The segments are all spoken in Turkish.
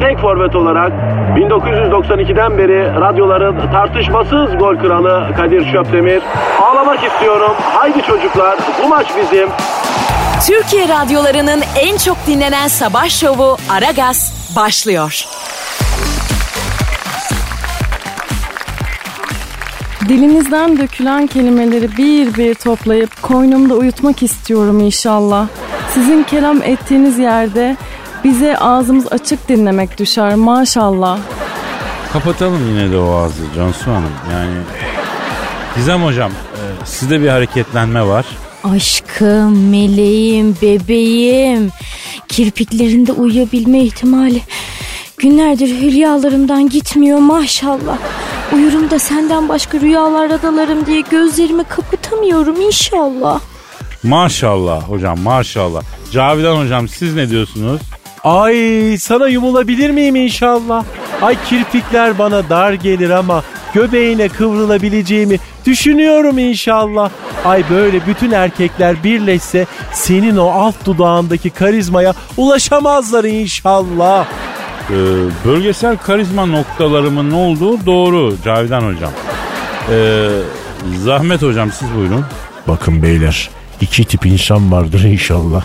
tek forvet olarak 1992'den beri radyoların tartışmasız gol kralı Kadir Şöpdemir. Ağlamak istiyorum. Haydi çocuklar bu maç bizim. Türkiye radyolarının en çok dinlenen sabah şovu Aragaz başlıyor. Dilinizden dökülen kelimeleri bir bir toplayıp koynumda uyutmak istiyorum inşallah. Sizin kelam ettiğiniz yerde bize ağzımız açık dinlemek düşer maşallah. Kapatalım yine de o ağzı Cansu Hanım. Yani Gizem Hocam e, sizde bir hareketlenme var. Aşkım, meleğim, bebeğim. Kirpiklerinde uyuyabilme ihtimali günlerdir hülyalarımdan gitmiyor maşallah. Uyurum da senden başka rüyalarda dalarım diye gözlerimi kapatamıyorum inşallah. Maşallah hocam maşallah. Cavidan hocam siz ne diyorsunuz? Ay sana yumulabilir miyim inşallah? Ay kirpikler bana dar gelir ama göbeğine kıvrılabileceğimi düşünüyorum inşallah. Ay böyle bütün erkekler birleşse senin o alt dudağındaki karizmaya ulaşamazlar inşallah. Ee, bölgesel karizma noktalarımın ne olduğu doğru Cavidan hocam. Ee, Zahmet hocam siz buyurun. Bakın beyler iki tip insan vardır inşallah.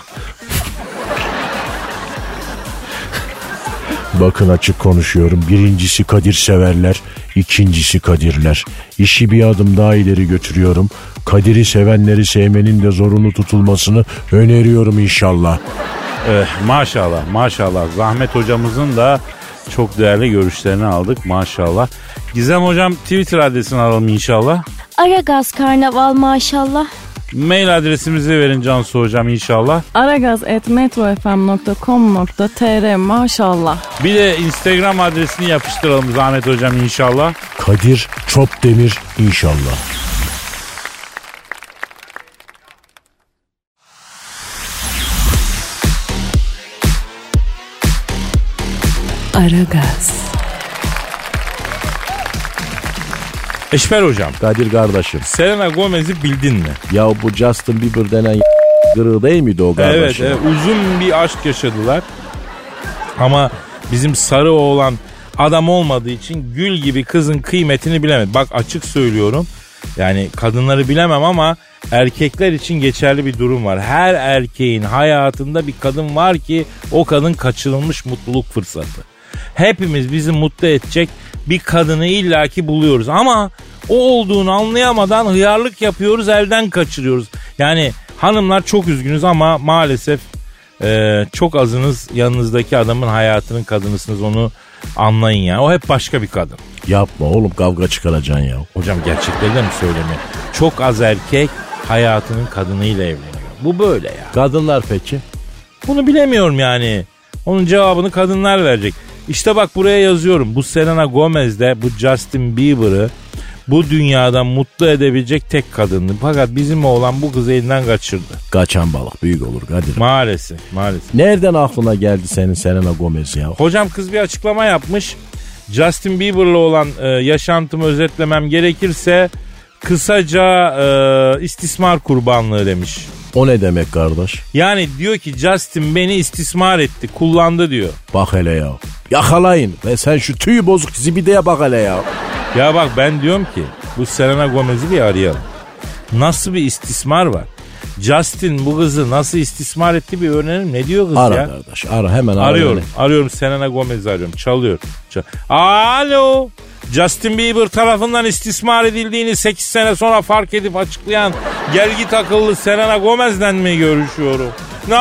Bakın açık konuşuyorum. Birincisi Kadir severler, ikincisi Kadirler. İşi bir adım daha ileri götürüyorum. Kadir'i sevenleri sevmenin de zorunlu tutulmasını öneriyorum inşallah. Ee, maşallah maşallah Zahmet hocamızın da çok değerli görüşlerini aldık maşallah. Gizem hocam Twitter adresini alalım inşallah. Aragaz karnaval maşallah. Mail adresimizi verin Cansu hocam inşallah. aragaz.metrofm.com.tr maşallah. Bir de Instagram adresini yapıştıralım Zahmet hocam inşallah. Kadir Çopdemir inşallah. Aragaz, Eşber hocam Kadir kardeşim. Selena Gomez'i bildin mi? Ya bu Justin Bieber denen gırı değil miydi o Evet, kardeşim? evet uzun bir aşk yaşadılar. Ama bizim sarı oğlan adam olmadığı için gül gibi kızın kıymetini bilemedi. Bak açık söylüyorum. Yani kadınları bilemem ama erkekler için geçerli bir durum var. Her erkeğin hayatında bir kadın var ki o kadın kaçırılmış mutluluk fırsatı. Hepimiz bizi mutlu edecek bir kadını illaki buluyoruz ama o olduğunu anlayamadan hıyarlık yapıyoruz elden kaçırıyoruz. Yani hanımlar çok üzgünüz ama maalesef ee, çok azınız yanınızdaki adamın hayatının kadınısınız onu anlayın ya. O hep başka bir kadın. Yapma oğlum kavga çıkaracaksın ya. Hocam gerçekleri de mi söylemiyor? Çok az erkek hayatının kadınıyla evleniyor. Bu böyle ya. Kadınlar peki? Bunu bilemiyorum yani. Onun cevabını kadınlar verecek. İşte bak buraya yazıyorum. Bu Selena Gomez de bu Justin Bieber'ı bu dünyada mutlu edebilecek tek kadındı. Fakat bizim oğlan bu kızı elinden kaçırdı. Kaçan balık büyük olur Kadir. Maalesef maalesef. Nereden aklına geldi senin Selena Gomez ya? Hocam kız bir açıklama yapmış. Justin Bieber'la olan e, yaşantımı özetlemem gerekirse kısaca e, istismar kurbanlığı demiş. O ne demek kardeş? Yani diyor ki Justin beni istismar etti, kullandı diyor. Bak hele ya. Yakalayın ve sen şu tüyü bozuk zibideye bak hele ya. Ya bak ben diyorum ki bu Selena Gomez'i bir arayalım. Nasıl bir istismar var? Justin bu kızı nasıl istismar etti bir öğrenelim. Ne diyor kız Ara ya? kardeş ara hemen ara. Arıyorum. beni. Arıyorum Selena Gomez'i arıyorum. Çalıyor. Çal- Alo. Justin Bieber tarafından istismar edildiğini 8 sene sonra fark edip açıklayan gelgit akıllı Selena Gomez'den mi görüşüyorum? Ne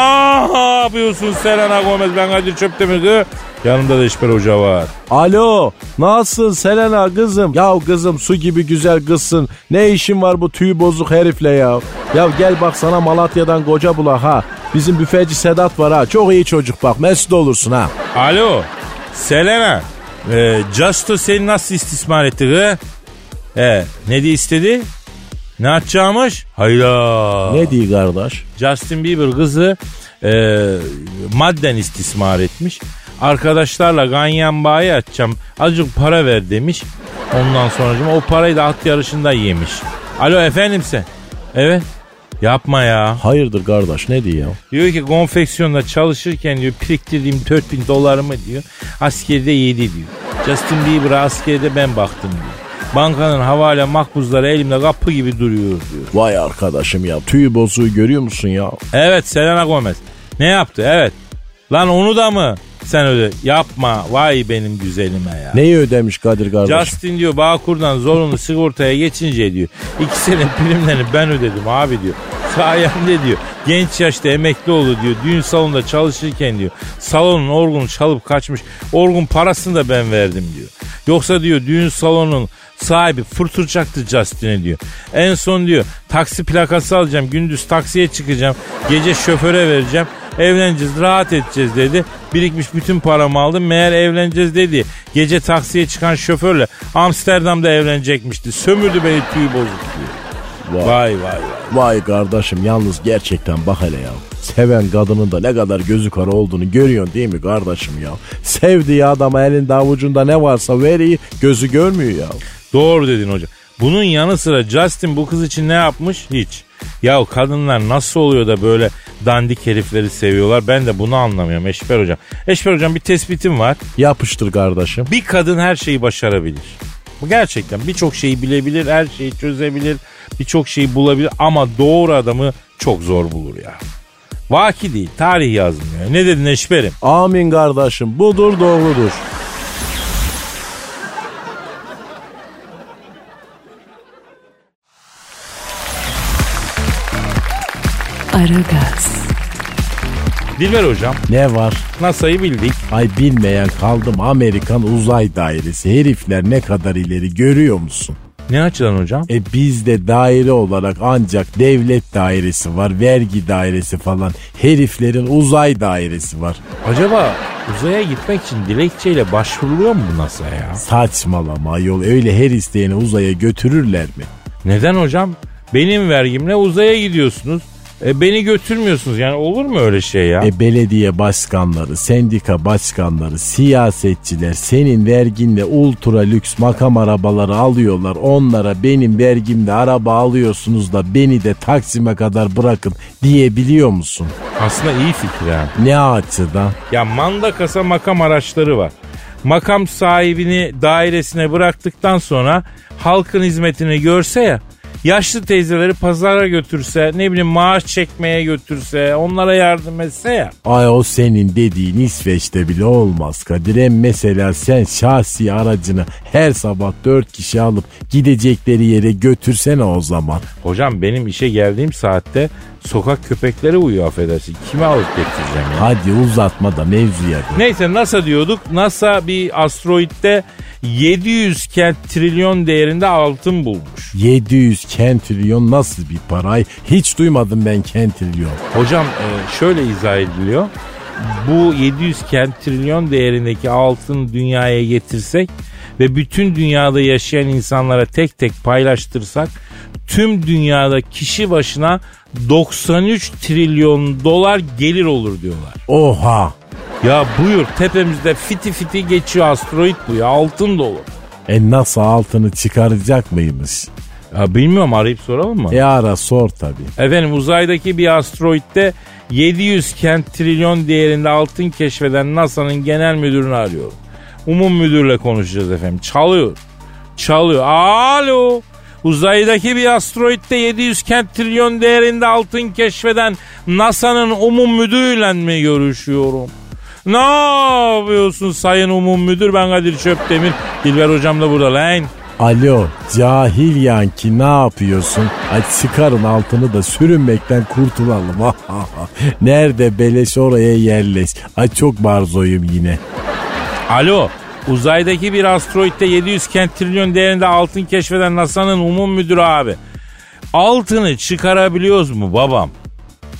yapıyorsun Selena Gomez? Ben Kadir Çöptemir. Yanımda da İşber Hoca var. Alo nasılsın Selena kızım? Ya kızım su gibi güzel kızsın. Ne işin var bu tüy bozuk herifle ya? Ya gel bak sana Malatya'dan koca bula ha. Bizim büfeci Sedat var ha. Çok iyi çocuk bak mesut olursun ha. Alo Selena. E, Justo seni nasıl istismar etti kız? E, ne diye istedi? Ne atacağımış? Hayda. Ne diyor kardeş? Justin Bieber kızı e, madden istismar etmiş. Arkadaşlarla ganyan bayi atacağım. Azıcık para ver demiş. Ondan sonra o parayı da at yarışında yemiş. Alo efendim sen. Evet. Yapma ya. Hayırdır kardeş ne diyor ya? Diyor ki konfeksiyonda çalışırken diyor biriktirdiğim 4000 dolarımı diyor askerde yedi diyor. Justin Bieber'a askerde ben baktım diyor. Bankanın havale makbuzları elimde kapı gibi duruyor diyor. Vay arkadaşım ya tüy bozuğu görüyor musun ya? Evet Selena Gomez. Ne yaptı? Evet. Lan onu da mı sen öde? Yapma. Vay benim güzelime ya. Neyi ödemiş Kadir kardeş? Justin diyor Bağkur'dan zorunlu sigortaya geçince diyor. iki sene primlerini ben ödedim abi diyor. Sayemde diyor. Genç yaşta emekli oldu diyor. Düğün salonunda çalışırken diyor. Salonun orgunu çalıp kaçmış. Orgun parasını da ben verdim diyor. Yoksa diyor düğün salonunun sahibi fırtıracaktı Justin'e diyor. En son diyor taksi plakası alacağım. Gündüz taksiye çıkacağım. Gece şoföre vereceğim. Evleneceğiz rahat edeceğiz dedi. Birikmiş bütün paramı aldım. Meğer evleneceğiz dedi. Gece taksiye çıkan şoförle Amsterdam'da evlenecekmişti. Sömürdü beni tüy bozuk diyor. Vay vay vay. Vay kardeşim yalnız gerçekten bak hele ya. Seven kadının da ne kadar gözü kara olduğunu görüyorsun değil mi kardeşim ya? Sevdiği adama elinde avucunda ne varsa veriyi gözü görmüyor ya. Doğru dedin hocam. Bunun yanı sıra Justin bu kız için ne yapmış? Hiç. Ya kadınlar nasıl oluyor da böyle dandik herifleri seviyorlar ben de bunu anlamıyorum Eşber hocam. Eşber hocam bir tespitim var. Yapıştır kardeşim. Bir kadın her şeyi başarabilir. Bu gerçekten birçok şeyi bilebilir, her şeyi çözebilir, birçok şeyi bulabilir ama doğru adamı çok zor bulur ya. Vaki değil, tarih yazmıyor. Ne dedin Eşber'im? Amin kardeşim budur doğrudur. Aragaz, Dilber hocam, Ne var? NASA'yı bildik. Ay bilmeyen kaldım Amerikan uzay dairesi. Herifler ne kadar ileri görüyor musun? Ne açıdan hocam? E bizde daire olarak ancak devlet dairesi var, vergi dairesi falan. Heriflerin uzay dairesi var. Acaba uzaya gitmek için dilekçeyle başvuruluyor mu bu NASA'ya? Saçmalama yol öyle her isteyeni uzaya götürürler mi? Neden hocam? Benim vergimle uzaya gidiyorsunuz. E, beni götürmüyorsunuz yani olur mu öyle şey ya? E belediye başkanları, sendika başkanları, siyasetçiler senin verginle ultra lüks makam arabaları alıyorlar. Onlara benim vergimle araba alıyorsunuz da beni de Taksim'e kadar bırakın diyebiliyor musun? Aslında iyi fikir ha. Ne açıdan? Ya manda kasa makam araçları var. Makam sahibini dairesine bıraktıktan sonra halkın hizmetini görse ya yaşlı teyzeleri pazara götürse ne bileyim maaş çekmeye götürse onlara yardım etse ya. Ay o senin dediğin İsveç'te bile olmaz Kadir. Mesela sen şahsi aracını her sabah dört kişi alıp gidecekleri yere götürsene o zaman. Hocam benim işe geldiğim saatte sokak köpekleri uyuyor affedersin. Kime alıp getireceğim ya? Hadi uzatma da mevzuya gel. Neyse NASA diyorduk. NASA bir asteroitte 700 kent trilyon değerinde altın bulmuş. 700 kentrilyon nasıl bir paray? Hiç duymadım ben kentrilyon. Hocam e, şöyle izah ediliyor. Bu 700 kent trilyon değerindeki altın dünyaya getirsek ve bütün dünyada yaşayan insanlara tek tek paylaştırsak tüm dünyada kişi başına 93 trilyon dolar gelir olur diyorlar. Oha! Ya buyur tepemizde fiti fiti geçiyor asteroid bu ya altın dolu. E nasıl altını çıkaracak mıymış? Ya bilmiyorum arayıp soralım mı? E ara sor tabi. Efendim uzaydaki bir asteroitte 700 kent trilyon değerinde altın keşfeden NASA'nın genel müdürünü arıyorum. Umum müdürle konuşacağız efendim. Çalıyor. Çalıyor. Alo. Uzaydaki bir asteroitte 700 kent trilyon değerinde altın keşfeden NASA'nın umum müdürüyle mi görüşüyorum? Ne yapıyorsun sayın umum müdür? Ben Kadir Çöptemir. Dilber hocam da burada lan. Alo cahil yanki ne yapıyorsun? Ay çıkarın altını da sürünmekten kurtulalım. Nerede beleş oraya yerleş. Ay çok barzoyum yine. Alo. Uzaydaki bir asteroitte 700 kent trilyon değerinde altın keşfeden NASA'nın umum müdürü abi. Altını çıkarabiliyoruz mu babam?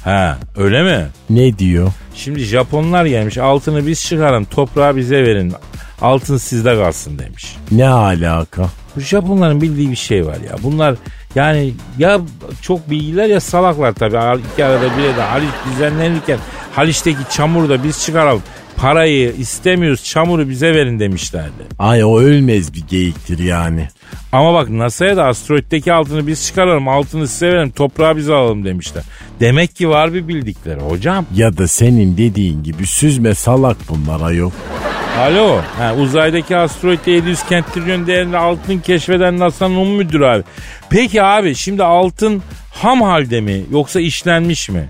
Ha öyle mi? Ne diyor? Şimdi Japonlar gelmiş altını biz çıkarın toprağı bize verin. Altın sizde kalsın demiş. Ne alaka? Bu Japonların bildiği bir şey var ya. Bunlar yani ya çok bilgiler ya salaklar tabii. İki arada bir de Haliç düzenlenirken Haliç'teki çamuru da biz çıkaralım. Parayı istemiyoruz çamuru bize verin demişlerdi. Ay o ölmez bir geyiktir yani. Ama bak NASA'ya da asteroitteki altını biz çıkaralım altını size verelim toprağı biz alalım demişler. Demek ki var bir bildikleri hocam. Ya da senin dediğin gibi süzme salak bunlar ayol. Alo. Ha, uzaydaki asteroitte 700 kent trilyon değerinde altın keşfeden NASA'nın umum müdürü abi. Peki abi şimdi altın ham halde mi yoksa işlenmiş mi?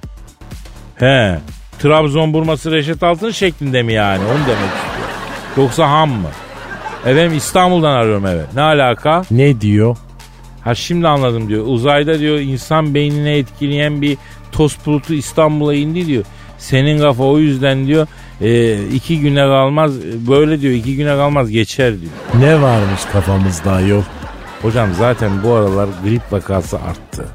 He. Trabzon burması Reşet Altın şeklinde mi yani? Onu demek istiyor. Yoksa ham mı? Efendim İstanbul'dan arıyorum evet. Ne alaka? Ne diyor? Ha şimdi anladım diyor. Uzayda diyor insan beynine etkileyen bir toz bulutu İstanbul'a indi diyor. Senin kafa o yüzden diyor e, iki güne kalmaz böyle diyor iki güne kalmaz geçer diyor. Ne varmış kafamızda ayol? Hocam zaten bu aralar grip vakası arttı.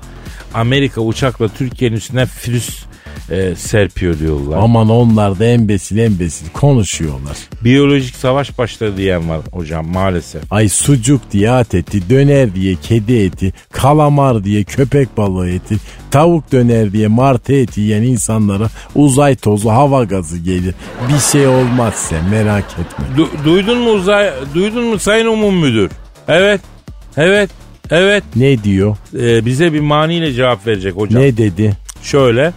Amerika uçakla Türkiye'nin üstüne virüs e, serpiyor diyorlar. Aman onlar da embesil embesil konuşuyorlar. Biyolojik savaş başladı diyen var hocam maalesef. Ay sucuk diye at eti, döner diye kedi eti, kalamar diye köpek balığı eti, tavuk döner diye martı eti yiyen insanlara uzay tozu hava gazı gelir. Bir şey olmaz sen merak etme. Du- duydun mu uzay, duydun mu sayın umum müdür? Evet, evet, evet. Ne diyor? Ee, bize bir maniyle cevap verecek hocam. Ne dedi? Şöyle.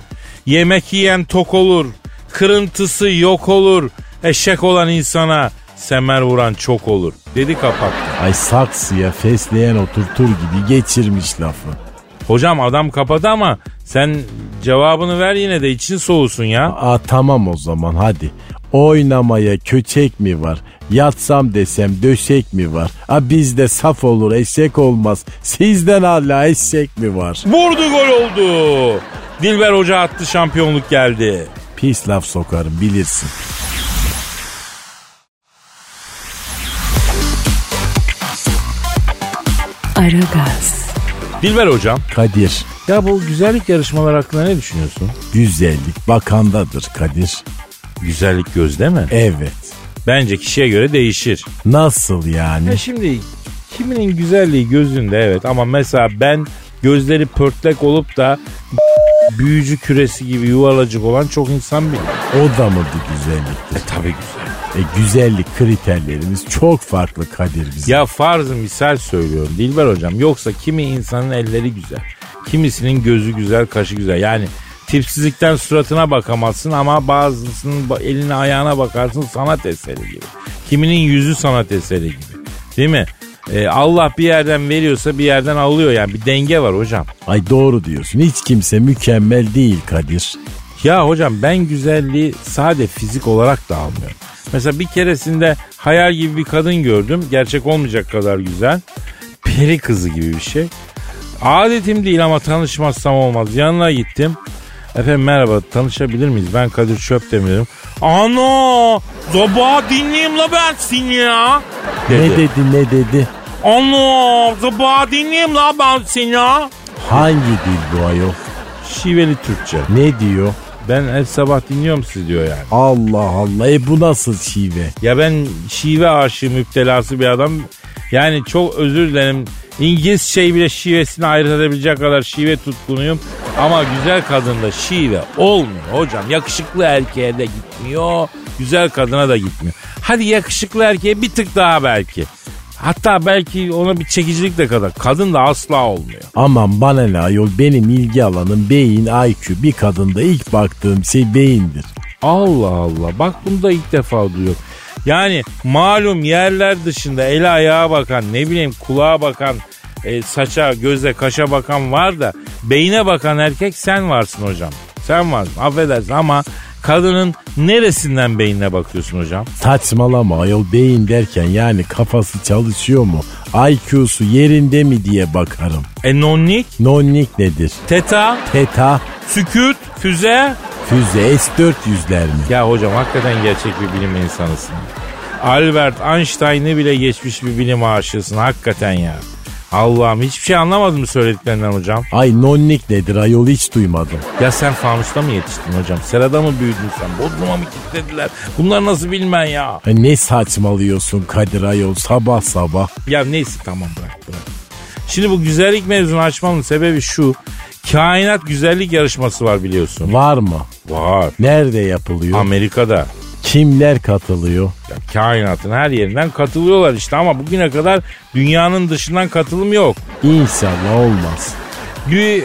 Yemek yiyen tok olur. Kırıntısı yok olur. Eşek olan insana semer vuran çok olur. Dedi kapattı. Ay saksıya fesleğen oturtur gibi geçirmiş lafı. Hocam adam kapadı ama sen cevabını ver yine de için soğusun ya. Aa tamam o zaman hadi. Oynamaya köçek mi var? Yatsam desem döşek mi var? A bizde saf olur eşek olmaz. Sizden hala eşek mi var? Vurdu gol oldu. Dilber Hoca attı şampiyonluk geldi. Pis laf sokarım bilirsin. Aragaz, Dilber Hocam. Kadir Ya bu güzellik yarışmaları hakkında ne düşünüyorsun? güzellik bakandadır Kadir. Güzellik gözde mi? Evet. Bence kişiye göre değişir. Nasıl yani? Ya şimdi kiminin güzelliği gözünde evet ama mesela ben gözleri pörtlek olup da büyücü küresi gibi yuvarlacık olan çok insan biliyor. O da mı bir güzelliktir? E tabi güzel. E, güzellik kriterlerimiz çok farklı Kadir bizim. Ya farzı misal söylüyorum Dilber hocam. Yoksa kimi insanın elleri güzel. Kimisinin gözü güzel, kaşı güzel. Yani tipsizlikten suratına bakamazsın ama bazısının ba- eline ayağına bakarsın sanat eseri gibi. Kiminin yüzü sanat eseri gibi. Değil mi? Ee, Allah bir yerden veriyorsa bir yerden alıyor yani bir denge var hocam. Ay doğru diyorsun. Hiç kimse mükemmel değil Kadir. Ya hocam ben güzelliği sade fizik olarak da almıyorum. Mesela bir keresinde hayal gibi bir kadın gördüm. Gerçek olmayacak kadar güzel. Peri kızı gibi bir şey. Adetim değil ama tanışmazsam olmaz. Yanına gittim. Efendim merhaba tanışabilir miyiz? Ben Kadir Çöpdemir'im. Ana! Zoba dinleyeyim la ben seni ya. Ne dedi ne dedi? Ana! Zoba dinleyeyim la ben seni ya. Hangi dil bu ayol? Şiveli Türkçe. Ne diyor? Ben her sabah dinliyorum sizi diyor yani. Allah Allah. E bu nasıl şive? Ya ben şive aşığı müptelası bir adam. Yani çok özür dilerim. İngilizceyi bile şivesini ayırt edebilecek kadar şive tutkunuyum. Ama güzel kadında şive olmuyor hocam. Yakışıklı erkeğe de gitmiyor. Güzel kadına da gitmiyor. Hadi yakışıklı erkeğe bir tık daha belki. Hatta belki ona bir çekicilik de kadar. Kadın da asla olmuyor. Aman bana ne ayol benim ilgi alanım beyin IQ. Bir kadında ilk baktığım şey beyindir. Allah Allah. Bak bunu da ilk defa duyuyorum. Yani malum yerler dışında ele ayağa bakan ne bileyim kulağa bakan e, saça göze kaşa bakan var da beyine bakan erkek sen varsın hocam. Sen varsın affedersin ama kadının neresinden beynine bakıyorsun hocam? Saçmalama ayol beyin derken yani kafası çalışıyor mu? IQ'su yerinde mi diye bakarım. E nonnik, Nonnik nedir? teta, Teta, süküt, füze. füze S-400'ler mi? Ya hocam hakikaten gerçek bir bilim insanısın. Albert Einstein'ı bile geçmiş bir bilim aşığısın hakikaten ya. Allah'ım hiçbir şey anlamadım söylediklerinden hocam. Ay nonnik nedir ayol hiç duymadım. Ya sen fanusta mı yetiştin hocam? Serada mı büyüdün sen? Bodrum'a mı kilitlediler? Bunları nasıl bilmen ya? Ha, ne saçmalıyorsun Kadir ayol sabah sabah. Ya neyse tamam bırak bırak. Şimdi bu güzellik mevzunu açmamın sebebi şu. Kainat güzellik yarışması var biliyorsun. Var mı? Var. Nerede yapılıyor? Amerika'da. Kimler katılıyor? Ya kainatın her yerinden katılıyorlar işte ama bugüne kadar dünyanın dışından katılım yok. İnşallah olmaz.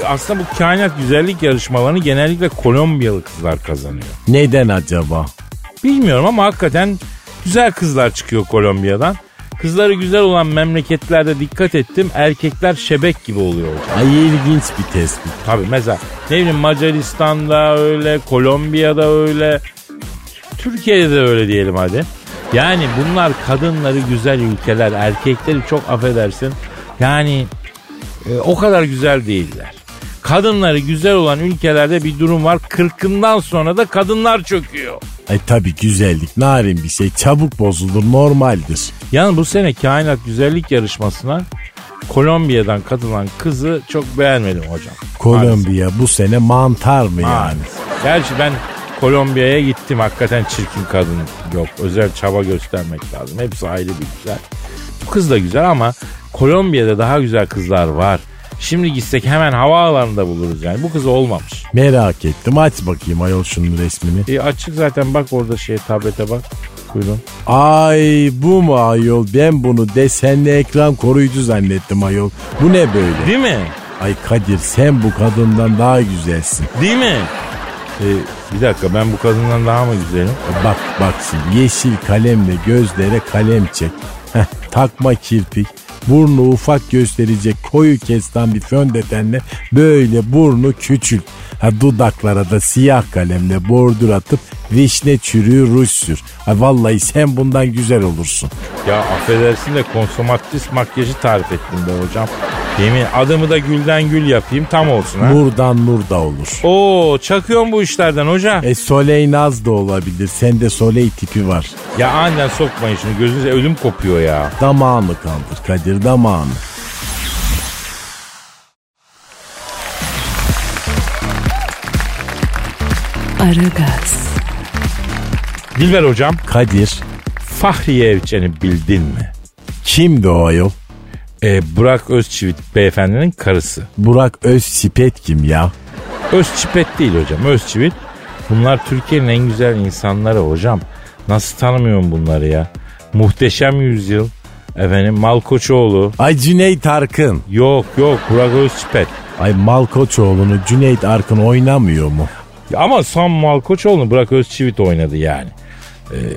Aslında bu kainat güzellik yarışmalarını genellikle Kolombiyalı kızlar kazanıyor. Neden acaba? Bilmiyorum ama hakikaten güzel kızlar çıkıyor Kolombiya'dan. Kızları güzel olan memleketlerde dikkat ettim. Erkekler şebek gibi oluyor. Ay ilginç bir tespit. Tabii mesela ne bileyim Macaristan'da öyle, Kolombiya'da öyle, Türkiye'de de öyle diyelim hadi. Yani bunlar kadınları güzel ülkeler, erkekleri çok affedersin. Yani e, o kadar güzel değiller. Kadınları güzel olan ülkelerde bir durum var. Kırkından sonra da kadınlar çöküyor. Ay tabi güzellik narin bir şey çabuk bozulur normaldir. Yani bu sene kainat güzellik yarışmasına Kolombiya'dan katılan kızı çok beğenmedim hocam. Kolombiya bu sene mantar mı yani? Maalesef. Gerçi ben Kolombiya'ya gittim. Hakikaten çirkin kadın yok. Özel çaba göstermek lazım. Hepsi ayrı bir güzel. Bu kız da güzel ama Kolombiya'da daha güzel kızlar var. Şimdi gitsek hemen havaalanında buluruz yani. Bu kız olmamış. Merak ettim aç bakayım ayol şunun resmini. E açık zaten bak orada şey tablete bak. Buyurun. Ay bu mu ayol ben bunu desenli ekran koruyucu zannettim ayol. Bu ne böyle? Değil mi? Ay Kadir sen bu kadından daha güzelsin. Değil mi? E, bir dakika ben bu kadından daha mı güzelim? Bak bak şimdi yeşil kalemle gözlere kalem çek. Heh, takma kirpik. Burnu ufak gösterecek koyu kestan bir föndetenle böyle burnu küçült. Ha dudaklara da siyah kalemle bordür atıp vişne çürüğü ruj sür. Ha vallahi sen bundan güzel olursun. Ya affedersin de konsomatris makyajı tarif ettim be hocam. Yemin adımı da gülden gül yapayım tam olsun ha. Nurdan nur da olur. Oo çakıyorum bu işlerden hoca. E Soley Naz da olabilir. Sende Soley tipi var. Ya aniden sokmayın şunu gözünüze ölüm kopuyor ya. Damağını kaldır Kadir damağını. Aragaz, Dilber hocam Kadir Fahriye Evcen'i bildin mi? kimdi o ayol? Ee, Burak Özçivit beyefendinin karısı. Burak Özsipet kim ya? Özçipet değil hocam Özçivit. Bunlar Türkiye'nin en güzel insanları hocam. Nasıl tanımıyorum bunları ya? Muhteşem Yüzyıl. Efendim Malkoçoğlu. Ay Cüneyt Arkın. Yok yok Burak Özçipet. Ay Malkoçoğlu'nu Cüneyt Arkın oynamıyor mu? Ama Sam Malkoçoğlu'nu Burak Özçivit oynadı yani.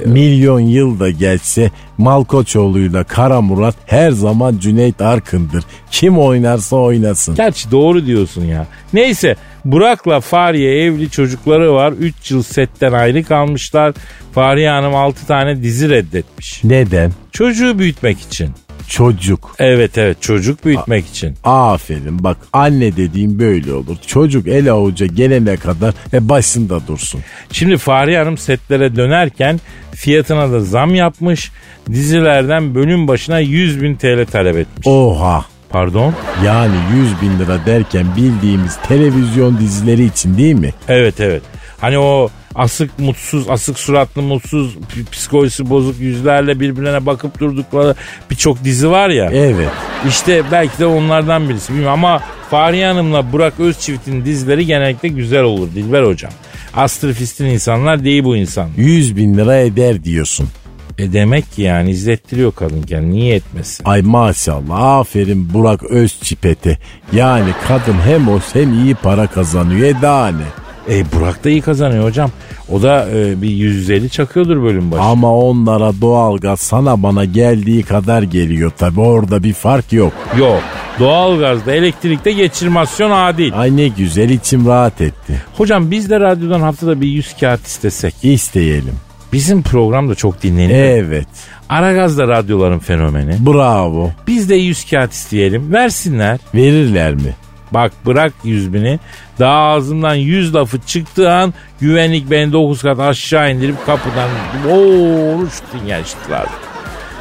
Milyon yıl da geçse Malkoçoğlu'yla Kara Murat her zaman Cüneyt Arkın'dır. Kim oynarsa oynasın. Gerçi doğru diyorsun ya. Neyse Burak'la Fahriye evli çocukları var. 3 yıl setten ayrı kalmışlar. Fahriye Hanım 6 tane dizi reddetmiş. Neden? Çocuğu büyütmek için. Çocuk. Evet evet çocuk büyütmek için. Aferin bak anne dediğim böyle olur. Çocuk el avuca gelene kadar e başında dursun. Şimdi Fahriye Hanım setlere dönerken fiyatına da zam yapmış. Dizilerden bölüm başına 100 bin TL talep etmiş. Oha. Pardon? Yani 100 bin lira derken bildiğimiz televizyon dizileri için değil mi? Evet evet. Hani o asık mutsuz, asık suratlı mutsuz, psikolojisi bozuk yüzlerle birbirine bakıp durdukları birçok dizi var ya. Evet. İşte belki de onlardan birisi bilmiyorum ama Fahriye Hanım'la Burak Özçivit'in dizileri genellikle güzel olur Dilber Hocam. Astrofistin insanlar değil bu insan. 100 bin lira eder diyorsun. E demek ki yani izlettiriyor kadınken niye etmesin? Ay maşallah aferin Burak Özçipet'e. Yani kadın hem o hem iyi para kazanıyor. E daha ne? E Burak da iyi kazanıyor hocam. O da e, bir 150 çakıyordur bölüm başı. Ama onlara doğalgaz sana bana geldiği kadar geliyor tabi orada bir fark yok. Yok. Doğalgazda, elektrikte geçirmasyon adil. Ay ne güzel içim rahat etti. Hocam biz de radyodan haftada bir 100 kağıt istesek. İsteyelim. Bizim program da çok dinleniyor. Evet. Aragaz da radyoların fenomeni. Bravo. Biz de 100 kağıt isteyelim. Versinler. Verirler mi? Bak bırak yüz bini. Daha ağzımdan yüz lafı çıktığı an güvenlik beni dokuz kat aşağı indirip kapıdan ooo geçtiler.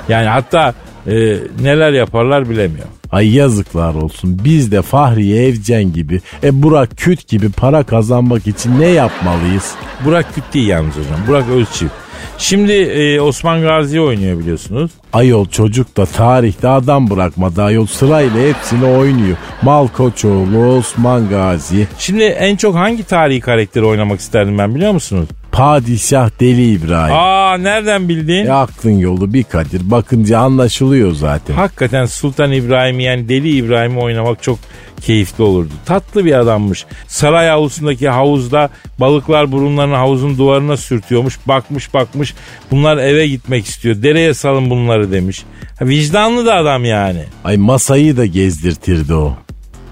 Yani hatta e, neler yaparlar bilemiyorum. Ay yazıklar olsun. Biz de Fahriye Evcen gibi, e Burak Küt gibi para kazanmak için ne yapmalıyız? Burak Küt değil yalnız hocam. Burak Özçivit. Şimdi e, Osman Gazi oynuyor biliyorsunuz. Ayol çocuk da tarihte adam bırakmadı. Ayol sırayla hepsini oynuyor. Malkoçoğlu, Osman Gazi, Şimdi en çok hangi tarihi karakteri oynamak isterdim ben biliyor musunuz? Padişah Deli İbrahim. Aa nereden bildin? E aklın yolu bir Kadir. Bakınca anlaşılıyor zaten. Hakikaten Sultan İbrahim yani Deli İbrahim'i oynamak çok keyifli olurdu. Tatlı bir adammış. Saray avlusundaki havuzda balıklar burunlarını havuzun duvarına sürtüyormuş. Bakmış bakmış bunlar eve gitmek istiyor. Dereye salın bunları demiş. Ha, vicdanlı da adam yani. Ay masayı da gezdirtirdi o.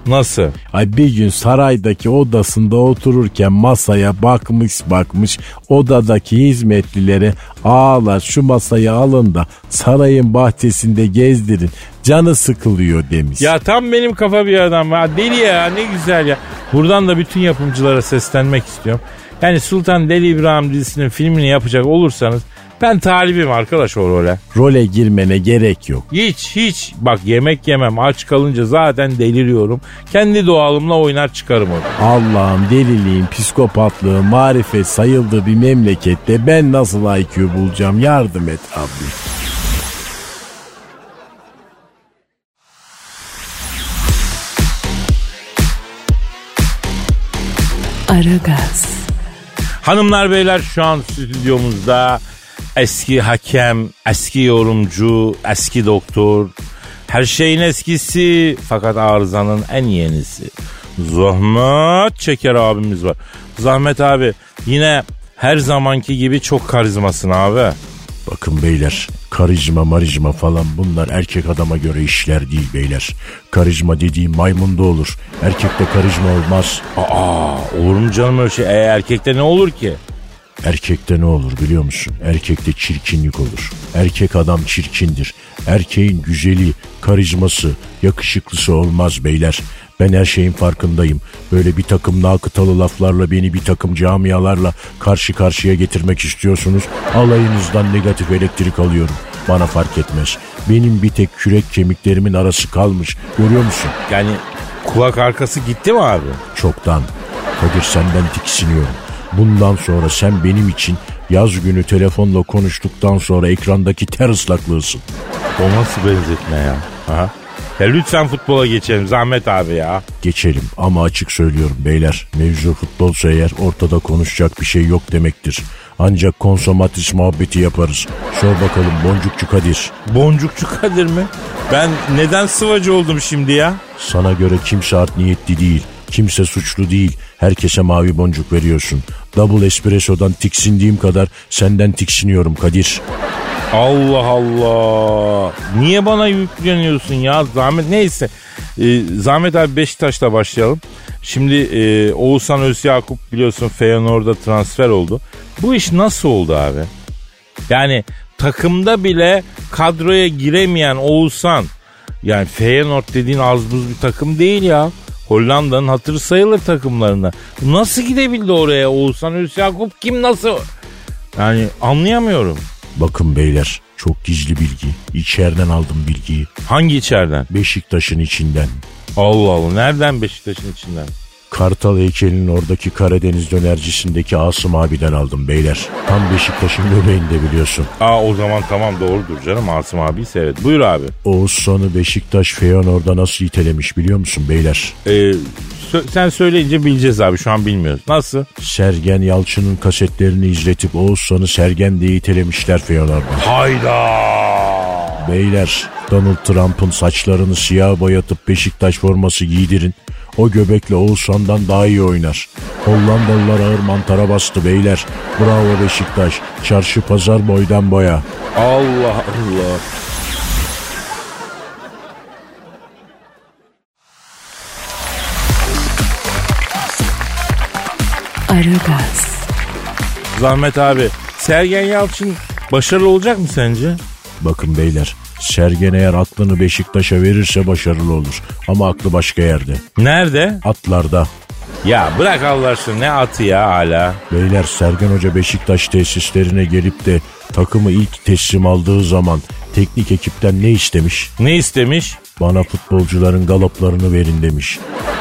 Nasıl? Ay bir gün saraydaki odasında otururken masaya bakmış bakmış odadaki hizmetlilere ağlar şu masayı alın da sarayın bahçesinde gezdirin canı sıkılıyor demiş. Ya tam benim kafa bir adam. Ha, deli ya ne güzel ya. Buradan da bütün yapımcılara seslenmek istiyorum. Yani Sultan Deli İbrahim dizisinin filmini yapacak olursanız ben talibim arkadaş o role. Role girmene gerek yok. Hiç hiç bak yemek yemem aç kalınca zaten deliriyorum. Kendi doğalımla oynar çıkarım onu. Allah'ım deliliğin, psikopatlığın, marifet sayıldığı bir memlekette ben nasıl IQ bulacağım yardım et abi. Aragaz, Hanımlar beyler şu an stüdyomuzda eski hakem, eski yorumcu, eski doktor, her şeyin eskisi fakat arızanın en yenisi. Zahmet Çeker abimiz var. Zahmet abi yine her zamanki gibi çok karizmasın abi. Bakın beyler karizma marizma falan bunlar erkek adama göre işler değil beyler. Karizma dediğim maymunda olur. Erkekte karizma olmaz. Aa olur mu canım öyle şey? E, erkekte ne olur ki? Erkekte ne olur biliyor musun? Erkekte çirkinlik olur. Erkek adam çirkindir. Erkeğin güzeli, karizması, yakışıklısı olmaz beyler. Ben her şeyin farkındayım. Böyle bir takım nakıtalı laflarla beni bir takım camialarla karşı karşıya getirmek istiyorsunuz. Alayınızdan negatif elektrik alıyorum. Bana fark etmez. Benim bir tek kürek kemiklerimin arası kalmış. Görüyor musun? Yani kulak arkası gitti mi abi? Çoktan. Kadir senden tiksiniyorum. Bundan sonra sen benim için yaz günü telefonla konuştuktan sonra ekrandaki ter ıslaklığısın. O nasıl benzetme ya? Ha? Ya lütfen futbola geçelim Zahmet abi ya. Geçelim ama açık söylüyorum beyler. Mevzu futbolsa eğer ortada konuşacak bir şey yok demektir. Ancak konsomatris muhabbeti yaparız. Sor bakalım boncukçu Kadir. Boncukçu Kadir mi? Ben neden sıvacı oldum şimdi ya? Sana göre kimse art niyetli değil. Kimse suçlu değil. Herkese mavi boncuk veriyorsun. Double espresso'dan tiksindiğim kadar senden tiksiniyorum Kadir. Allah Allah. Niye bana yükleniyorsun ya? Zahmet neyse. Ee, Zahmet abi Beşiktaş'ta başlayalım. Şimdi e, Oğuzhan Özyakup biliyorsun Feyenoord'a transfer oldu. Bu iş nasıl oldu abi? Yani takımda bile kadroya giremeyen Oğuzhan yani Feyenoord dediğin az buz bir takım değil ya. Hollanda'nın hatırı sayılır takımlarında. Nasıl gidebildi oraya Oğuzhan Özyakup kim nasıl? Yani anlayamıyorum. Bakın beyler çok gizli bilgi. İçeriden aldım bilgiyi. Hangi içeriden? Beşiktaş'ın içinden. Allah Allah nereden Beşiktaş'ın içinden? Kartal heykelinin oradaki Karadeniz dönercisindeki Asım abiden aldım beyler. Tam Beşiktaş'ın göbeğinde biliyorsun. Aa o zaman tamam doğrudur canım Asım abi seyret. Buyur abi. Oğuzhan'ı Beşiktaş Feyenoord'a nasıl itelemiş biliyor musun beyler? Ee, sö- sen söyleyince bileceğiz abi şu an bilmiyoruz. Nasıl? Sergen Yalçın'ın kasetlerini izletip Oğuzhan'ı Sergen diye itelemişler Feyenoord'a. Hayda. Beyler Donald Trump'ın saçlarını siyah boyatıp Beşiktaş forması giydirin. O göbekle Oğuzhan'dan daha iyi oynar. Hollandalılar ağır mantara bastı beyler. Bravo Beşiktaş. Çarşı pazar boydan boya. Allah Allah. Aragaz. Zahmet abi, Sergen Yalçın başarılı olacak mı sence? Bakın beyler, Sergen eğer aklını Beşiktaş'a verirse başarılı olur. Ama aklı başka yerde. Nerede? Atlarda. Ya bırak Allah aşkına ne atı ya hala. Beyler Sergen Hoca Beşiktaş tesislerine gelip de takımı ilk teslim aldığı zaman teknik ekipten ne istemiş? Ne istemiş? Bana futbolcuların galoplarını verin demiş.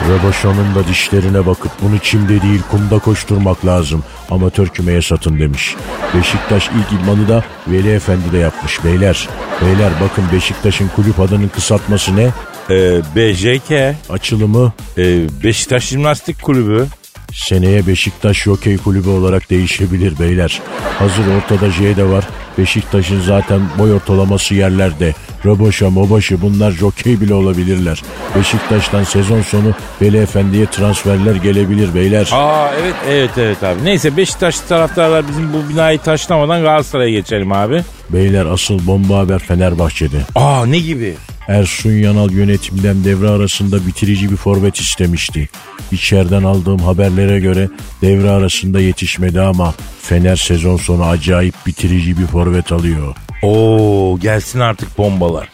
Röbaşon'un da dişlerine bakıp bunu çimde değil kumda koşturmak lazım. Amatör kümeye satın demiş. Beşiktaş ilk idmanı da Veli Efendi de yapmış beyler. Beyler bakın Beşiktaş'ın kulüp adının kısaltması ne? Ee, BJK. Açılımı Ee, Beşiktaş Jimnastik Kulübü. seneye Beşiktaş Jokey Kulübü olarak değişebilir beyler. Hazır ortada J de var. Beşiktaş'ın zaten boy ortalaması yerlerde. Röboşa, Mobaşı bunlar jokey bile olabilirler. Beşiktaş'tan sezon sonu Veli Efendi'ye transferler gelebilir beyler. Aa evet evet evet abi. Neyse Beşiktaş taraftarlar bizim bu binayı taşlamadan Galatasaray'a geçelim abi. Beyler asıl bomba haber Fenerbahçe'de. Aa ne gibi? Ersun Yanal yönetimden devre arasında bitirici bir forvet istemişti. İçeriden aldığım haberlere göre devre arasında yetişmedi ama Fener sezon sonu acayip bitirici bir forvet alıyor. Oo gelsin artık bombalar.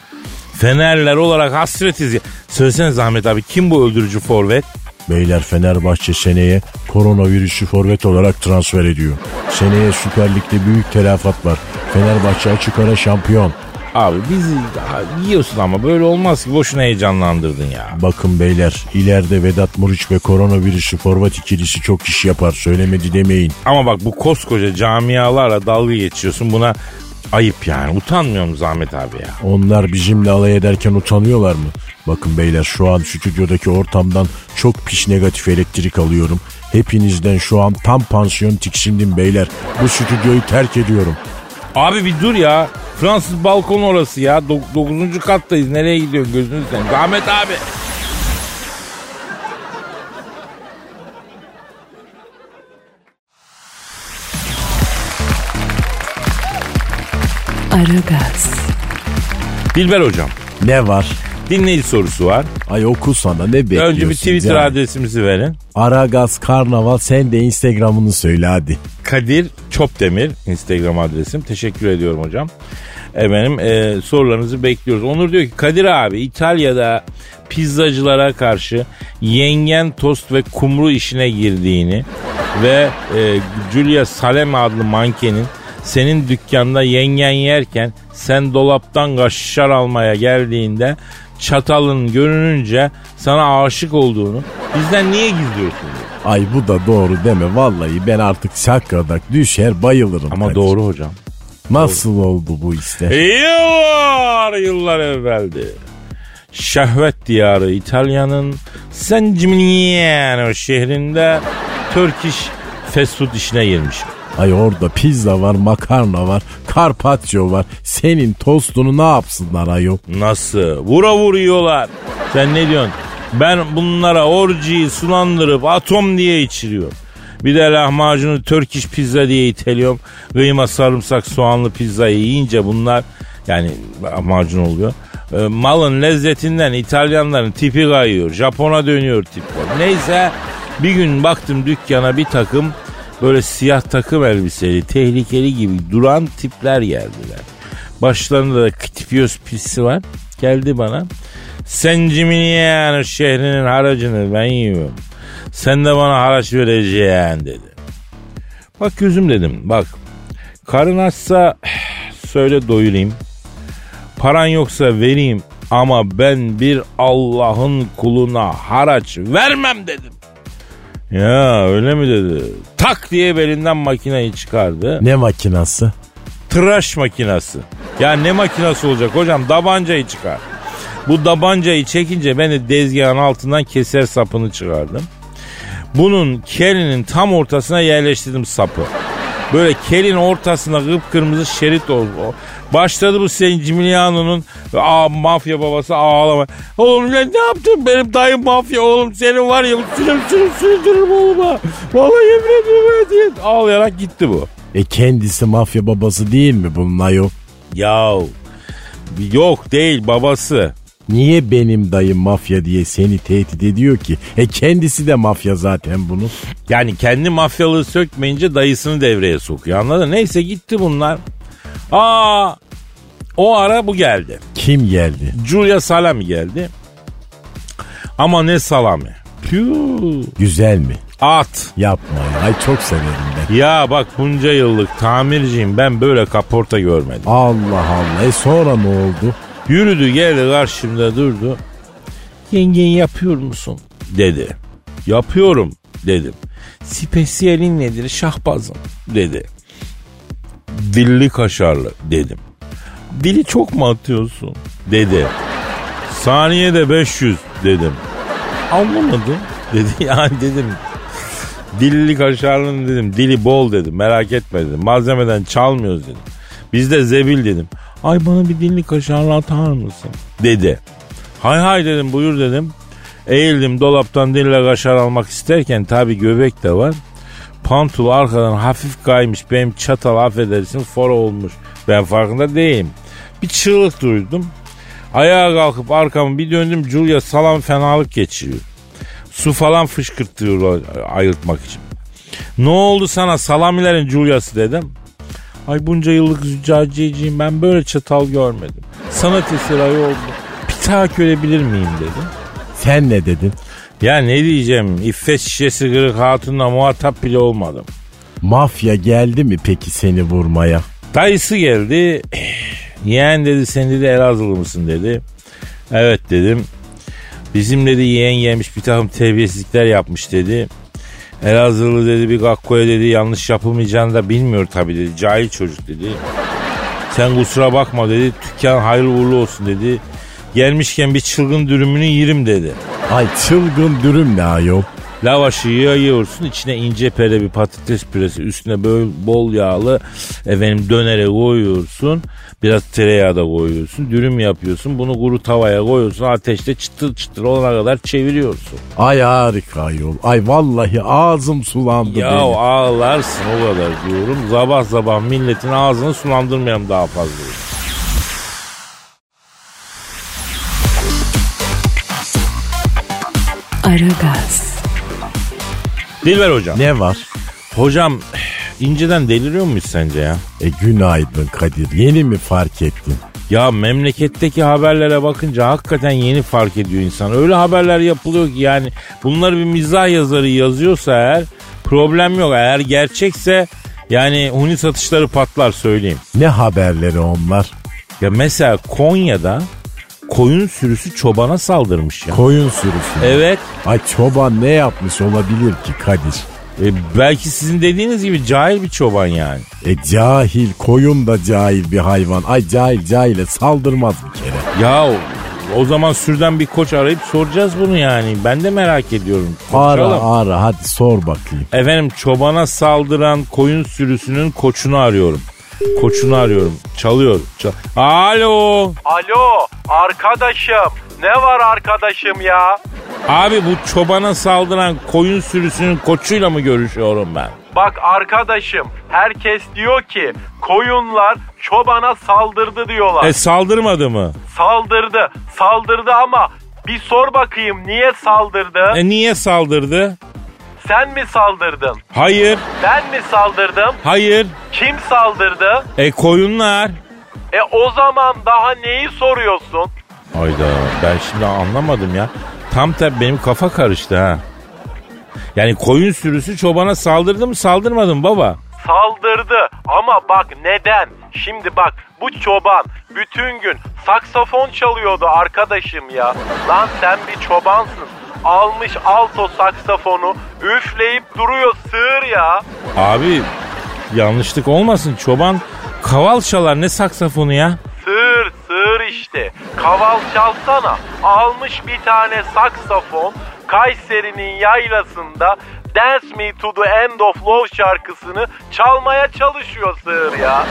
Fenerler olarak hasretiz ya. Söylesene Zahmet abi kim bu öldürücü forvet? Beyler Fenerbahçe seneye koronavirüsü forvet olarak transfer ediyor. Seneye Süper Lig'de büyük telafat var. Fenerbahçe açık ara şampiyon. Abi bizi yiyorsun ama böyle olmaz ki boşuna heyecanlandırdın ya. Bakın beyler ileride Vedat Muriç ve koronavirüsü forvet ikilisi çok iş yapar söylemedi demeyin. Ama bak bu koskoca camialarla dalga geçiyorsun buna ayıp yani. Utanmıyor musun Zahmet abi ya? Onlar bizimle alay ederken utanıyorlar mı? Bakın beyler şu an stüdyodaki ortamdan çok pis negatif elektrik alıyorum. Hepinizden şu an tam pansiyon tiksindim beyler. Bu stüdyoyu terk ediyorum. Abi bir dur ya. Fransız balkon orası ya. 9. kattayız. Nereye gidiyorsun gözünü sen? Zahmet abi. Aragaz, Dilber hocam. Ne var? Dinleyici sorusu var. Ay oku sana ne bekliyorsun? Önce bir Twitter ya? adresimizi verin. Aragaz Karnaval sen de Instagram'ını söyle hadi. Kadir Çopdemir Instagram adresim. Teşekkür ediyorum hocam. Efendim e, sorularınızı bekliyoruz. Onur diyor ki Kadir abi İtalya'da pizzacılara karşı yengen tost ve kumru işine girdiğini ve e, Julia Salem adlı mankenin senin dükkanda yengen yerken sen dolaptan kaşar almaya geldiğinde çatalın görününce sana aşık olduğunu bizden niye gizliyorsun diyor. Ay bu da doğru deme vallahi ben artık şakradak düşer bayılırım. Ama Kadir. doğru hocam. Nasıl oldu bu işte? Yıllar yıllar evveldi. Şehvet diyarı İtalya'nın San Gimignano şehrinde Turkish fast food işine girmiş. Ay orada pizza var, makarna var, carpaccio var. Senin tostunu ne yapsınlar ayol? Nasıl? Vura vuruyorlar. Sen ne diyorsun? Ben bunlara orjiyi sulandırıp atom diye içiriyorum. Bir de lahmacunu Turkish pizza diye iteliyorum. Kıyma sarımsak soğanlı pizzayı yiyince bunlar yani lahmacun oluyor. E, malın lezzetinden İtalyanların tipi kayıyor. Japona dönüyor tipler. Neyse bir gün baktım dükkana bir takım böyle siyah takım elbiseli tehlikeli gibi duran tipler geldiler. Başlarında da kıtipiyoz pisi var. Geldi bana. Sen Ciminiano şehrinin haracını ben yiyorum. Sen de bana haraç vereceksin dedi. Bak gözüm dedim bak. Karın açsa söyle doyurayım. Paran yoksa vereyim ama ben bir Allah'ın kuluna haraç vermem dedim. Ya öyle mi dedi? Tak diye belinden makineyi çıkardı. Ne makinası? Tıraş makinası. Ya ne makinası olacak hocam? Dabancayı çıkar. Bu dabancayı çekince ben de dezgahın altından keser sapını çıkardım. Bunun kelinin tam ortasına yerleştirdim sapı. Böyle kelin ortasına kıpkırmızı şerit oldu. Başladı bu Cimiliano'nun mafya babası ağlama. Oğlum ne, ne yaptın benim dayım mafya oğlum senin var ya sürüm sürüm sürdürürüm oğluma. Vallahi yemin ediyorum diye ağlayarak gitti bu. E kendisi mafya babası değil mi bunun ayol? Ya yok değil babası. Niye benim dayım mafya diye seni tehdit ediyor ki? E kendisi de mafya zaten bunun. Yani kendi mafyalığı sökmeyince dayısını devreye sokuyor anladın? Neyse gitti bunlar. Aa o ara bu geldi. Kim geldi? Julia Salami geldi. Ama ne salami. Püh. Güzel mi? At. Yapma ya. Ay çok severim ben. Ya bak bunca yıllık tamirciyim ben böyle kaporta görmedim. Allah Allah. E sonra ne oldu? Yürüdü geldi karşımda durdu. Yengen yapıyor musun? Dedi. Yapıyorum dedim. Spesiyelin nedir şahbazım dedi. Dilli kaşarlı dedim. Dili çok mu atıyorsun dedi. Saniyede 500 dedim. Anlamadım dedi. Yani dedim dilli kaşarlı dedim. Dili bol dedim. Merak etme dedim. Malzemeden çalmıyoruz dedim. Bizde zebil dedim. Ay bana bir dilli kaşarlı atar mısın? Dedi. Hay hay dedim buyur dedim. Eğildim dolaptan dille kaşar almak isterken tabi göbek de var. Pantul arkadan hafif kaymış. Benim çatal affedersin fora olmuş. Ben farkında değilim. Bir çığlık duydum. Ayağa kalkıp arkamı bir döndüm. Julia salam fenalık geçiriyor. Su falan fışkırtıyor ayıltmak için. Ne oldu sana salamilerin Julia'sı dedim. Ay bunca yıllık züccaciyeciyim ben böyle çatal görmedim. Sanat eseri ay oldu. Bir tahakkük edebilir miyim dedim. Sen ne dedin? Ya ne diyeceğim iffet şişesi kırık hatunla muhatap bile olmadım. Mafya geldi mi peki seni vurmaya? Dayısı geldi. Yeğen dedi sen dedi Elazığlı mısın dedi. Evet dedim. Bizim dedi yeğen gelmiş bir takım terbiyesizlikler yapmış dedi. Elazığlı dedi bir gakkoya dedi yanlış yapılmayacağını da bilmiyor tabii dedi. Cahil çocuk dedi. Sen kusura bakma dedi. Dükkan hayırlı uğurlu olsun dedi. Gelmişken bir çılgın dürümünü yerim dedi. Ay çılgın dürüm ne ayol? Lavaşı yayıyorsun içine ince pere bir patates püresi üstüne böyle bol yağlı efendim dönere koyuyorsun. Biraz tereyağı da koyuyorsun. Dürüm yapıyorsun. Bunu kuru tavaya koyuyorsun. Ateşte çıtır çıtır olana kadar çeviriyorsun. Ay harika ayol. Ay vallahi ağzım sulandı Ya benim. ağlarsın o kadar diyorum. Sabah sabah milletin ağzını sulandırmayalım daha fazla. Aragaz, Dilber hocam. Ne var? Hocam inceden deliriyor muyuz sence ya? E günaydın Kadir. Yeni mi fark ettin? Ya memleketteki haberlere bakınca hakikaten yeni fark ediyor insan. Öyle haberler yapılıyor ki yani bunları bir mizah yazarı yazıyorsa eğer problem yok. Eğer gerçekse yani huni satışları patlar söyleyeyim. Ne haberleri onlar? Ya mesela Konya'da koyun sürüsü çobana saldırmış ya. Koyun sürüsü. evet. Ay çoban ne yapmış olabilir ki Kadir? E, belki sizin dediğiniz gibi cahil bir çoban yani. E cahil koyun da cahil bir hayvan. Ay cahil cahile saldırmaz bir kere. Ya o- zaman sürden bir koç arayıp soracağız bunu yani. Ben de merak ediyorum. Ara ara hadi sor bakayım. Efendim çobana saldıran koyun sürüsünün koçunu arıyorum. Koçunu arıyorum. Çalıyor. Çal- Alo. Alo arkadaşım. Ne var arkadaşım ya? Abi bu çobana saldıran koyun sürüsünün koçuyla mı görüşüyorum ben? Bak arkadaşım herkes diyor ki koyunlar çobana saldırdı diyorlar. E saldırmadı mı? Saldırdı saldırdı ama bir sor bakayım niye saldırdı? E niye saldırdı? Sen mi saldırdın? Hayır. Ben mi saldırdım? Hayır. Kim saldırdı? E koyunlar. E o zaman daha neyi soruyorsun? Hayda ben şimdi anlamadım ya. Tam tabi benim kafa karıştı ha. Yani koyun sürüsü çobana saldırdı mı saldırmadı mı baba? Saldırdı ama bak neden? Şimdi bak bu çoban bütün gün saksafon çalıyordu arkadaşım ya. Lan sen bir çobansın. Almış alto saksafonu üfleyip duruyor sığır ya. Abi yanlışlık olmasın çoban kaval çalar ne saksafonu ya? Sığır işte. Kaval çalsana. Almış bir tane saksafon Kayseri'nin yaylasında Dance Me to the End of Love şarkısını çalmaya çalışıyor sığır ya.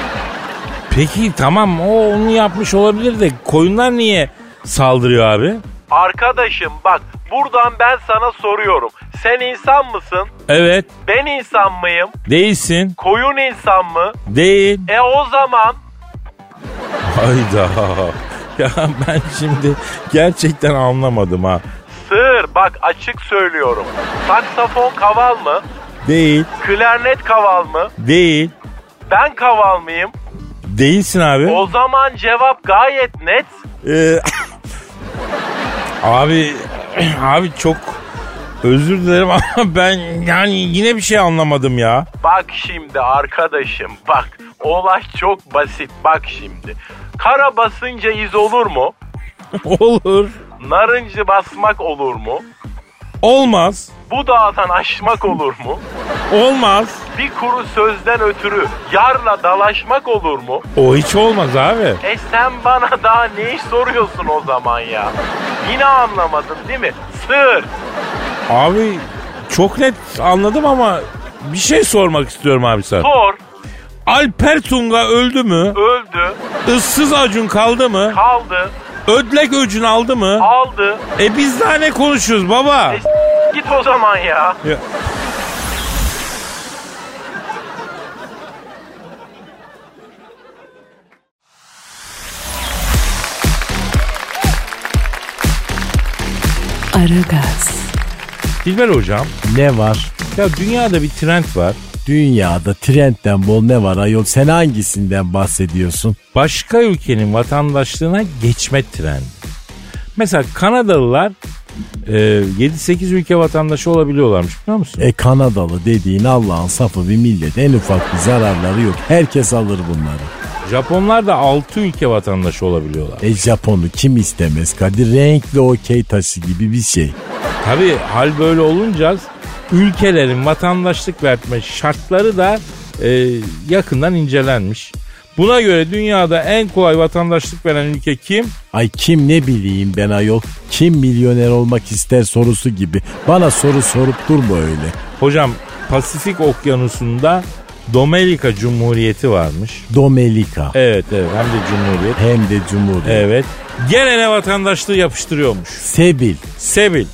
Peki tamam o onu yapmış olabilir de koyunlar niye saldırıyor abi? Arkadaşım bak buradan ben sana soruyorum. Sen insan mısın? Evet Ben insan mıyım? değilsin Koyun insan mı? değil. E o zaman Hayda Ya ben şimdi gerçekten anlamadım ha. Sığır bak açık söylüyorum. Saksafon kaval mı? Değil, Klarnet kaval mı? değil, Ben kaval mıyım? değilsin abi. O zaman cevap gayet net. Ee, abi, abi çok özür dilerim ama ben yani yine bir şey anlamadım ya. Bak şimdi arkadaşım bak olay çok basit bak şimdi. Kara basınca iz olur mu? Olur. Narıncı basmak olur mu? Olmaz. Bu dağdan aşmak olur mu? Olmaz. Bir kuru sözden ötürü yarla dalaşmak olur mu? O hiç olmaz abi. E sen bana daha ne iş soruyorsun o zaman ya? Yine anlamadın değil mi? Sır. Abi çok net anladım ama bir şey sormak istiyorum abi sana. Sor. Alper Tunga öldü mü? Öldü. Issız Acun kaldı mı? Kaldı. Ödlek Öcün aldı mı? Aldı. E biz daha ne konuşuyoruz baba? E, git o zaman ya. Ya- Aragaz, Dilber hocam Ne var? ya dünyada bir trend var. Dünyada trendten bol ne var ayol? Sen hangisinden bahsediyorsun? Başka ülkenin vatandaşlığına geçme trendi. Mesela Kanadalılar e, 7-8 ülke vatandaşı olabiliyorlarmış biliyor musun? E Kanadalı dediğin Allah'ın safı bir millet. En ufak bir zararları yok. Herkes alır bunları. Japonlar da 6 ülke vatandaşı olabiliyorlar. E Japon'u kim istemez Kadir? Renkli okey taşı gibi bir şey. Tabii hal böyle olunca ülkelerin vatandaşlık verme şartları da e, yakından incelenmiş. Buna göre dünyada en kolay vatandaşlık veren ülke kim? Ay kim ne bileyim ben ayol. Kim milyoner olmak ister sorusu gibi. Bana soru sorup durma öyle. Hocam Pasifik Okyanusu'nda Dominika Cumhuriyeti varmış. Domelika. Evet evet hem de Cumhuriyet. Hem de Cumhuriyet. Evet. Gelene vatandaşlığı yapıştırıyormuş. Sebil. Sebil.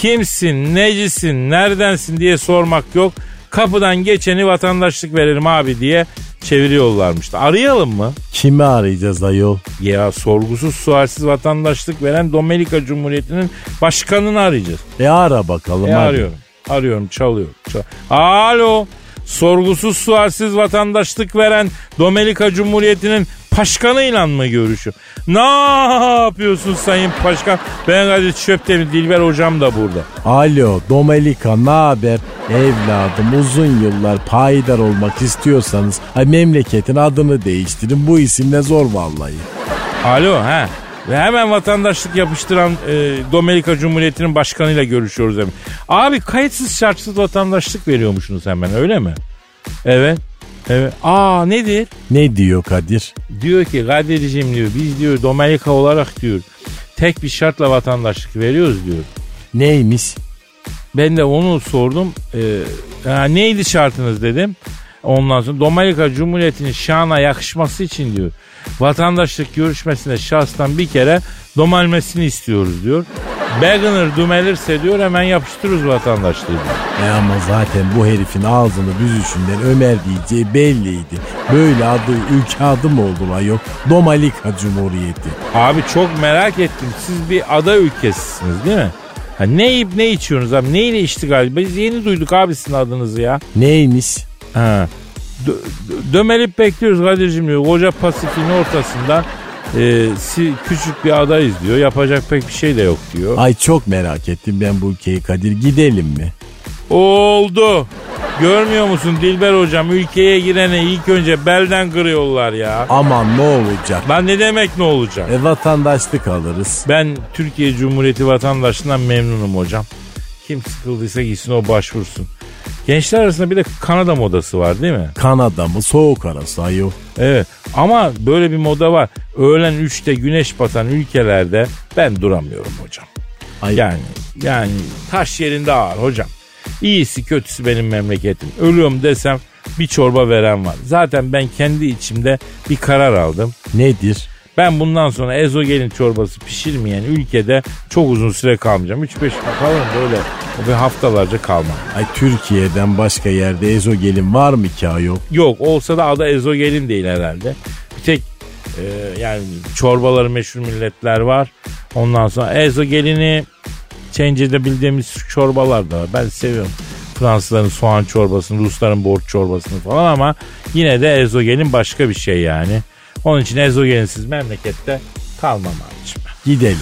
Kimsin, necisin, neredensin diye sormak yok. Kapıdan geçeni vatandaşlık veririm abi diye çeviriyorlarmış. Arayalım mı? Kimi arayacağız ayol? Ya sorgusuz sualsiz vatandaşlık veren Dominika Cumhuriyeti'nin başkanını arayacağız. E ara bakalım E hadi. arıyorum. Arıyorum çalıyor. Çal- Alo. Sorgusuz sualsiz vatandaşlık veren Dominika Cumhuriyeti'nin başkanıyla mı görüşüyor? Ne yapıyorsun sayın başkan? Ben Kadir Çöptemir Dilber hocam da burada. Alo Domelika ne haber? Evladım uzun yıllar payidar olmak istiyorsanız ay memleketin adını değiştirin. Bu isimle zor vallahi. Alo ha. Ve hemen vatandaşlık yapıştıran e, Dominika Cumhuriyeti'nin başkanıyla görüşüyoruz hemen. Abi kayıtsız şartsız vatandaşlık veriyormuşsunuz hemen öyle mi? Evet. Evet. Aa nedir? Ne diyor Kadir? Diyor ki Kadir'cim diyor biz diyor Dominika olarak diyor tek bir şartla vatandaşlık veriyoruz diyor. Neymiş? Ben de onu sordum. Ee, ha, neydi şartınız dedim. Ondan sonra Dominika Cumhuriyeti'nin şana yakışması için diyor. Vatandaşlık görüşmesinde şahstan bir kere domalmesini istiyoruz diyor. Beginner dümelirse diyor hemen yapıştırırız vatandaşlığı diyor. E ama zaten bu herifin ağzını büzüşünden Ömer diyeceği belliydi. Böyle adı ülke adı mı oldu lan yok? Domalika Cumhuriyeti. Abi çok merak ettim. Siz bir ada ülkesisiniz değil mi? Ha, ne yiyip ne içiyorsunuz abi? Neyle iştigal? Biz yeni duyduk abi sizin adınızı ya. Neymiş? Ha. Dö- dö- dömelip bekliyoruz Kadir'cim diyor. Koca Pasifik'in ortasında e, si- küçük bir adayız diyor. Yapacak pek bir şey de yok diyor. Ay çok merak ettim ben bu ülkeyi Kadir. Gidelim mi? Oldu. Görmüyor musun Dilber hocam ülkeye girene ilk önce belden kırıyorlar ya. Aman ne olacak? Lan ne demek ne olacak? E vatandaşlık alırız. Ben Türkiye Cumhuriyeti vatandaşlığından memnunum hocam. Kim sıkıldıysa gitsin o başvursun. Gençler arasında bir de Kanada modası var değil mi? Kanada mı soğuk arası ayol. Evet ama böyle bir moda var. Öğlen 3'te güneş batan ülkelerde ben duramıyorum hocam. Ay, Yani yani taş yerinde ağır hocam. İyisi kötüsü benim memleketim. Ölüyorum desem bir çorba veren var. Zaten ben kendi içimde bir karar aldım. Nedir? Ben bundan sonra ezogelin çorbası pişirmeyen ülkede çok uzun süre kalmayacağım. 3-5 gün kalırım böyle bir haftalarca kalmam. Ay Türkiye'den başka yerde ezogelin var mı ki ayol? Yok olsa da adı ezogelin değil herhalde. Bir tek Ee, yani çorbaları meşhur milletler var. Ondan sonra ezogelini Çence'de bildiğimiz çorbalar da var. Ben seviyorum. Fransızların soğan çorbasını, Rusların borç çorbasını falan ama yine de ezogelin başka bir şey yani. Onun için ezogelinsiz memlekette kalmam abicim. Gidelim.